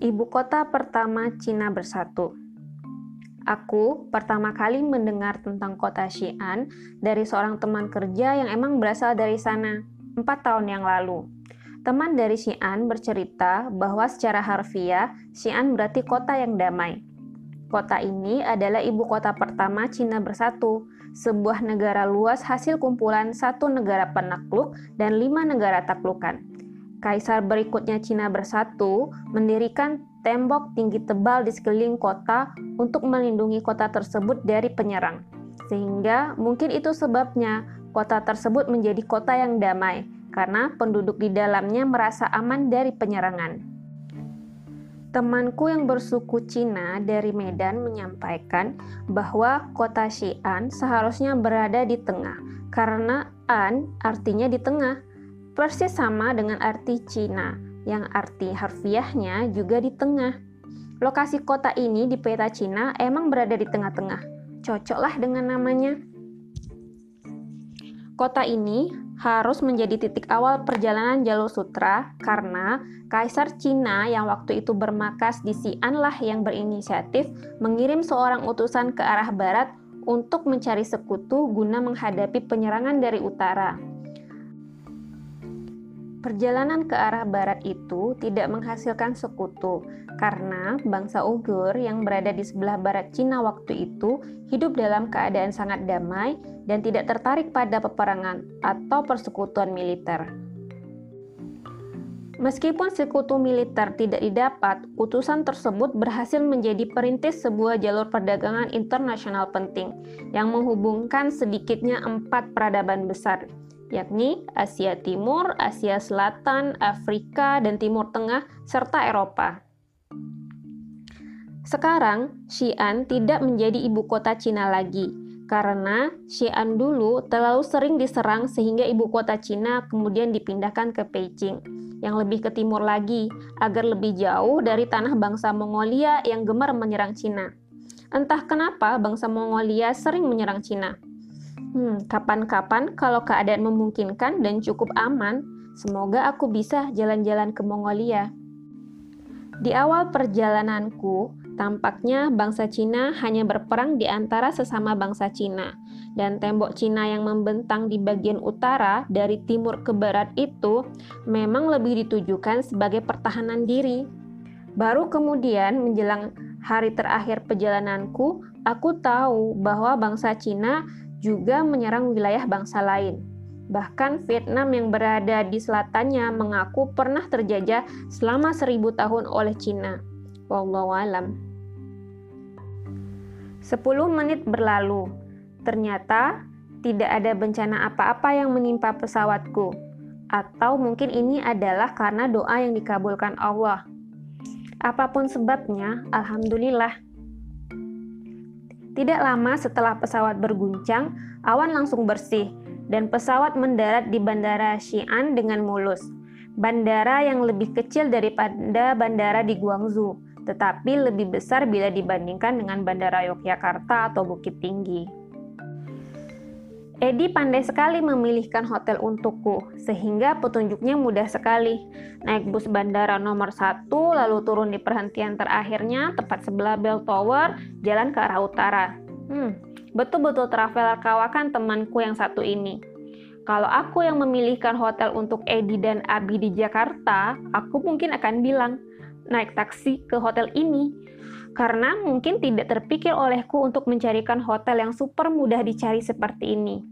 Ibu kota pertama Cina bersatu. Aku pertama kali mendengar tentang kota Xi'an dari seorang teman kerja yang emang berasal dari sana, empat tahun yang lalu. Teman dari Xi'an bercerita bahwa secara harfiah, Xi'an berarti kota yang damai. Kota ini adalah ibu kota pertama Cina bersatu, sebuah negara luas hasil kumpulan satu negara penakluk dan lima negara taklukan. Kaisar berikutnya Cina bersatu mendirikan tembok tinggi tebal di sekeliling kota untuk melindungi kota tersebut dari penyerang. Sehingga mungkin itu sebabnya kota tersebut menjadi kota yang damai karena penduduk di dalamnya merasa aman dari penyerangan. Temanku yang bersuku Cina dari Medan menyampaikan bahwa kota Xi'an seharusnya berada di tengah karena an artinya di tengah. Persis sama dengan arti Cina yang arti harfiahnya juga di tengah. Lokasi kota ini di peta Cina emang berada di tengah-tengah. Cocoklah dengan namanya. Kota ini harus menjadi titik awal perjalanan jalur sutra karena Kaisar Cina yang waktu itu bermakas di Xi'an lah yang berinisiatif mengirim seorang utusan ke arah barat untuk mencari sekutu guna menghadapi penyerangan dari utara. Perjalanan ke arah barat itu tidak menghasilkan sekutu karena bangsa Uighur yang berada di sebelah barat Cina waktu itu hidup dalam keadaan sangat damai dan tidak tertarik pada peperangan atau persekutuan militer. Meskipun sekutu militer tidak didapat, utusan tersebut berhasil menjadi perintis sebuah jalur perdagangan internasional penting yang menghubungkan sedikitnya empat peradaban besar, yakni Asia Timur, Asia Selatan, Afrika, dan Timur Tengah, serta Eropa. Sekarang, Xi'an tidak menjadi ibu kota Cina lagi, karena Xi'an dulu terlalu sering diserang sehingga ibu kota Cina kemudian dipindahkan ke Beijing, yang lebih ke timur lagi, agar lebih jauh dari tanah bangsa Mongolia yang gemar menyerang Cina. Entah kenapa bangsa Mongolia sering menyerang Cina. Hmm, kapan-kapan kalau keadaan memungkinkan dan cukup aman, semoga aku bisa jalan-jalan ke Mongolia. Di awal perjalananku, tampaknya bangsa Cina hanya berperang di antara sesama bangsa Cina, dan tembok Cina yang membentang di bagian utara dari timur ke barat itu memang lebih ditujukan sebagai pertahanan diri. Baru kemudian menjelang hari terakhir perjalananku, aku tahu bahwa bangsa Cina juga menyerang wilayah bangsa lain. Bahkan Vietnam yang berada di selatannya mengaku pernah terjajah selama seribu tahun oleh Cina. Wallahu alam. 10 menit berlalu. Ternyata tidak ada bencana apa-apa yang menimpa pesawatku. Atau mungkin ini adalah karena doa yang dikabulkan Allah. Apa pun sebabnya, alhamdulillah tidak lama setelah pesawat berguncang, awan langsung bersih dan pesawat mendarat di Bandara Xi'an dengan mulus. Bandara yang lebih kecil daripada bandara di Guangzhou, tetapi lebih besar bila dibandingkan dengan Bandara Yogyakarta atau Bukit Tinggi. Edi pandai sekali memilihkan hotel untukku, sehingga petunjuknya mudah sekali. Naik bus bandara nomor satu, lalu turun di perhentian terakhirnya, tepat sebelah Bell Tower, jalan ke arah utara. Hmm, betul-betul traveler kawakan temanku yang satu ini. Kalau aku yang memilihkan hotel untuk Edi dan Abi di Jakarta, aku mungkin akan bilang, naik taksi ke hotel ini. Karena mungkin tidak terpikir olehku untuk mencarikan hotel yang super mudah dicari seperti ini.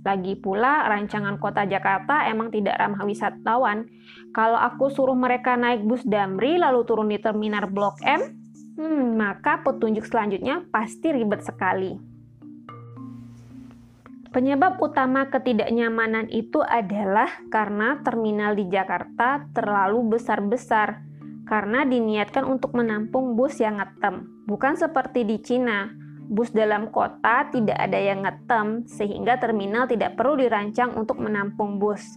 Lagi pula, rancangan kota Jakarta emang tidak ramah wisatawan. Kalau aku suruh mereka naik bus Damri lalu turun di terminal Blok M, hmm, maka petunjuk selanjutnya pasti ribet sekali. Penyebab utama ketidaknyamanan itu adalah karena terminal di Jakarta terlalu besar-besar, karena diniatkan untuk menampung bus yang ngetem, bukan seperti di Cina bus dalam kota tidak ada yang ngetem, sehingga terminal tidak perlu dirancang untuk menampung bus.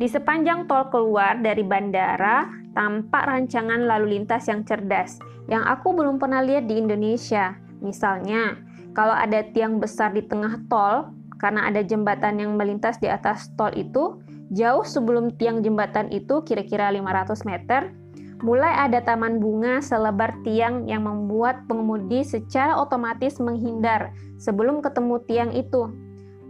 Di sepanjang tol keluar dari bandara, tampak rancangan lalu lintas yang cerdas, yang aku belum pernah lihat di Indonesia. Misalnya, kalau ada tiang besar di tengah tol, karena ada jembatan yang melintas di atas tol itu, jauh sebelum tiang jembatan itu kira-kira 500 meter, Mulai ada taman bunga selebar tiang yang membuat pengemudi secara otomatis menghindar sebelum ketemu tiang itu.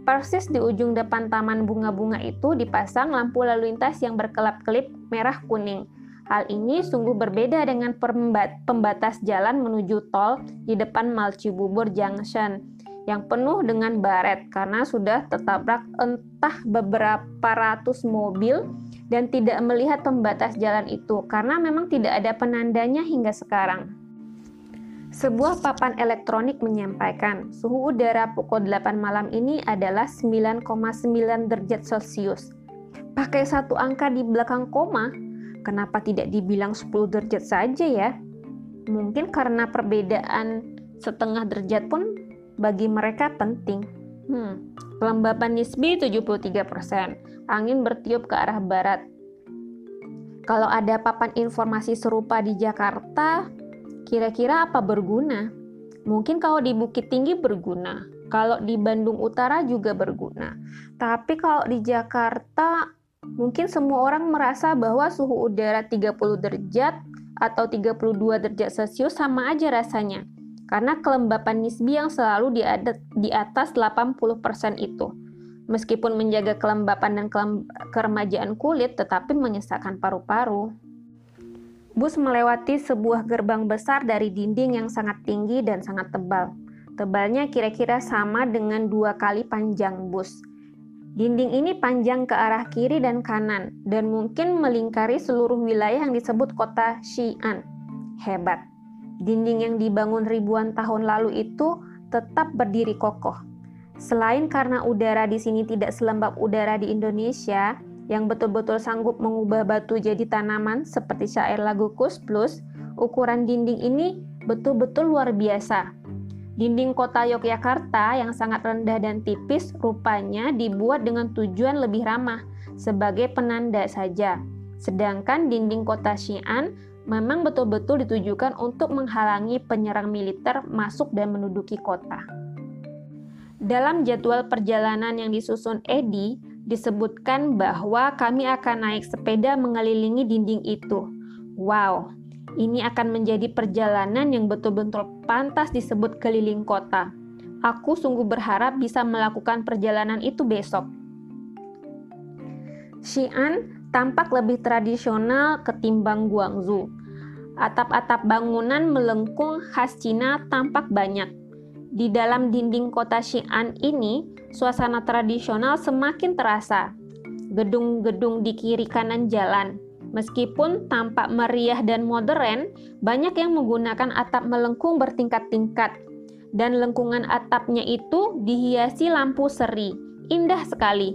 Persis di ujung depan taman bunga-bunga itu dipasang lampu lalu lintas yang berkelap-kelip merah kuning. Hal ini sungguh berbeda dengan pembatas jalan menuju tol di depan Malcibubur Junction yang penuh dengan baret karena sudah tertabrak entah beberapa ratus mobil dan tidak melihat pembatas jalan itu karena memang tidak ada penandanya hingga sekarang. Sebuah papan elektronik menyampaikan suhu udara pukul 8 malam ini adalah 9,9 derajat Celcius. Pakai satu angka di belakang koma, kenapa tidak dibilang 10 derajat saja ya? Mungkin karena perbedaan setengah derajat pun bagi mereka penting. Hmm, kelembapan nisbi 73%, angin bertiup ke arah barat. Kalau ada papan informasi serupa di Jakarta, kira-kira apa berguna? Mungkin kalau di Bukit Tinggi berguna, kalau di Bandung Utara juga berguna. Tapi kalau di Jakarta, mungkin semua orang merasa bahwa suhu udara 30 derajat atau 32 derajat Celcius sama aja rasanya karena kelembapan nisbi yang selalu di, di atas 80% itu. Meskipun menjaga kelembapan dan kelem keremajaan kulit, tetapi menyesakkan paru-paru. Bus melewati sebuah gerbang besar dari dinding yang sangat tinggi dan sangat tebal. Tebalnya kira-kira sama dengan dua kali panjang bus. Dinding ini panjang ke arah kiri dan kanan, dan mungkin melingkari seluruh wilayah yang disebut kota Xi'an. Hebat dinding yang dibangun ribuan tahun lalu itu tetap berdiri kokoh. Selain karena udara di sini tidak selembab udara di Indonesia, yang betul-betul sanggup mengubah batu jadi tanaman seperti syair lagu Kus Plus, ukuran dinding ini betul-betul luar biasa. Dinding kota Yogyakarta yang sangat rendah dan tipis rupanya dibuat dengan tujuan lebih ramah sebagai penanda saja. Sedangkan dinding kota Xi'an memang betul-betul ditujukan untuk menghalangi penyerang militer masuk dan menduduki kota. Dalam jadwal perjalanan yang disusun Edi, disebutkan bahwa kami akan naik sepeda mengelilingi dinding itu. Wow, ini akan menjadi perjalanan yang betul-betul pantas disebut keliling kota. Aku sungguh berharap bisa melakukan perjalanan itu besok. Xi'an tampak lebih tradisional ketimbang Guangzhou. Atap-atap bangunan melengkung khas Cina tampak banyak. Di dalam dinding kota Xi'an ini, suasana tradisional semakin terasa. Gedung-gedung di kiri kanan jalan, meskipun tampak meriah dan modern, banyak yang menggunakan atap melengkung bertingkat-tingkat. Dan lengkungan atapnya itu dihiasi lampu seri, indah sekali.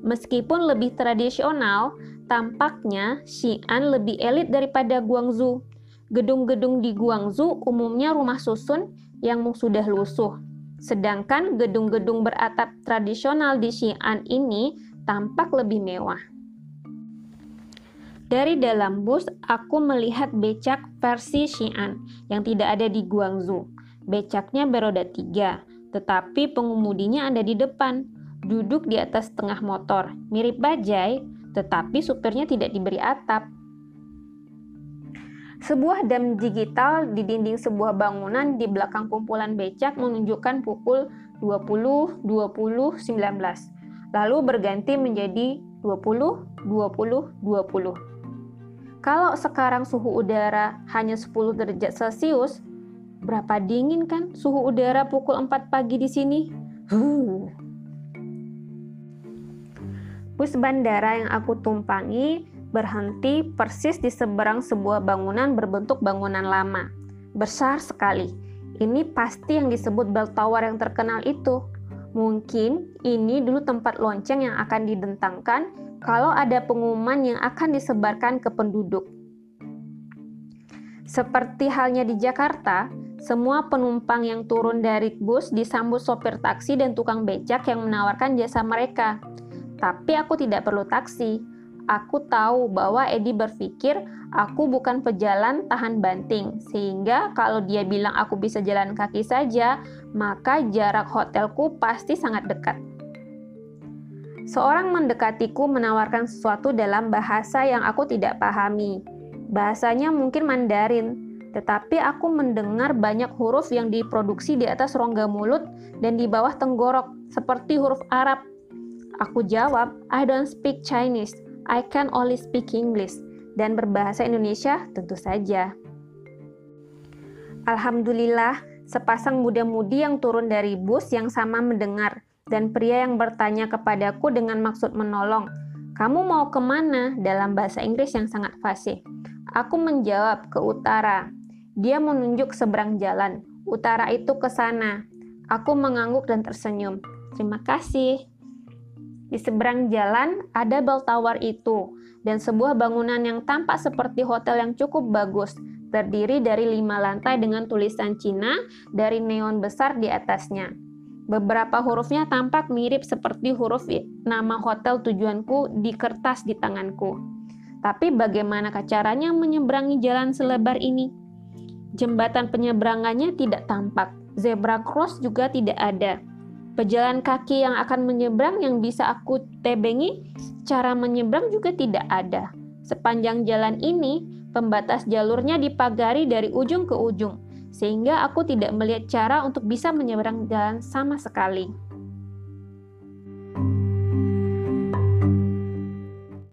Meskipun lebih tradisional, tampaknya Xi'an lebih elit daripada Guangzhou. Gedung-gedung di Guangzhou umumnya rumah susun yang sudah lusuh. Sedangkan gedung-gedung beratap tradisional di Xi'an ini tampak lebih mewah. Dari dalam bus, aku melihat becak versi Xi'an yang tidak ada di Guangzhou. Becaknya beroda tiga, tetapi pengemudinya ada di depan duduk di atas tengah motor, mirip bajai, tetapi supirnya tidak diberi atap. Sebuah dam digital di dinding sebuah bangunan di belakang kumpulan becak menunjukkan pukul 20, 20, 19. Lalu berganti menjadi 20, 20, 20. Kalau sekarang suhu udara hanya 10 derajat Celcius, berapa dingin kan suhu udara pukul 4 pagi di sini? Bus bandara yang aku tumpangi berhenti persis di seberang sebuah bangunan berbentuk bangunan lama. Besar sekali. Ini pasti yang disebut bell tower yang terkenal itu. Mungkin ini dulu tempat lonceng yang akan didentangkan kalau ada pengumuman yang akan disebarkan ke penduduk. Seperti halnya di Jakarta, semua penumpang yang turun dari bus disambut sopir taksi dan tukang becak yang menawarkan jasa mereka. Tapi aku tidak perlu taksi. Aku tahu bahwa Edi berpikir aku bukan pejalan tahan banting, sehingga kalau dia bilang aku bisa jalan kaki saja, maka jarak hotelku pasti sangat dekat. Seorang mendekatiku menawarkan sesuatu dalam bahasa yang aku tidak pahami. Bahasanya mungkin Mandarin, tetapi aku mendengar banyak huruf yang diproduksi di atas rongga mulut dan di bawah tenggorok, seperti huruf Arab. Aku jawab, I don't speak Chinese, I can only speak English. Dan berbahasa Indonesia tentu saja. Alhamdulillah, sepasang muda-mudi yang turun dari bus yang sama mendengar, dan pria yang bertanya kepadaku dengan maksud menolong, kamu mau ke mana? dalam bahasa Inggris yang sangat fasih. Aku menjawab, ke utara. Dia menunjuk seberang jalan. Utara itu ke sana. Aku mengangguk dan tersenyum. Terima kasih. Di seberang jalan ada bell tower itu, dan sebuah bangunan yang tampak seperti hotel yang cukup bagus, terdiri dari lima lantai dengan tulisan Cina dari neon besar di atasnya. Beberapa hurufnya tampak mirip seperti huruf nama hotel tujuanku di kertas di tanganku. Tapi bagaimana caranya menyeberangi jalan selebar ini? Jembatan penyeberangannya tidak tampak. Zebra cross juga tidak ada. Pejalan kaki yang akan menyeberang yang bisa aku tebengi, cara menyeberang juga tidak ada. Sepanjang jalan ini, Pembatas jalurnya dipagari dari ujung ke ujung, sehingga aku tidak melihat cara untuk bisa menyeberang jalan sama sekali.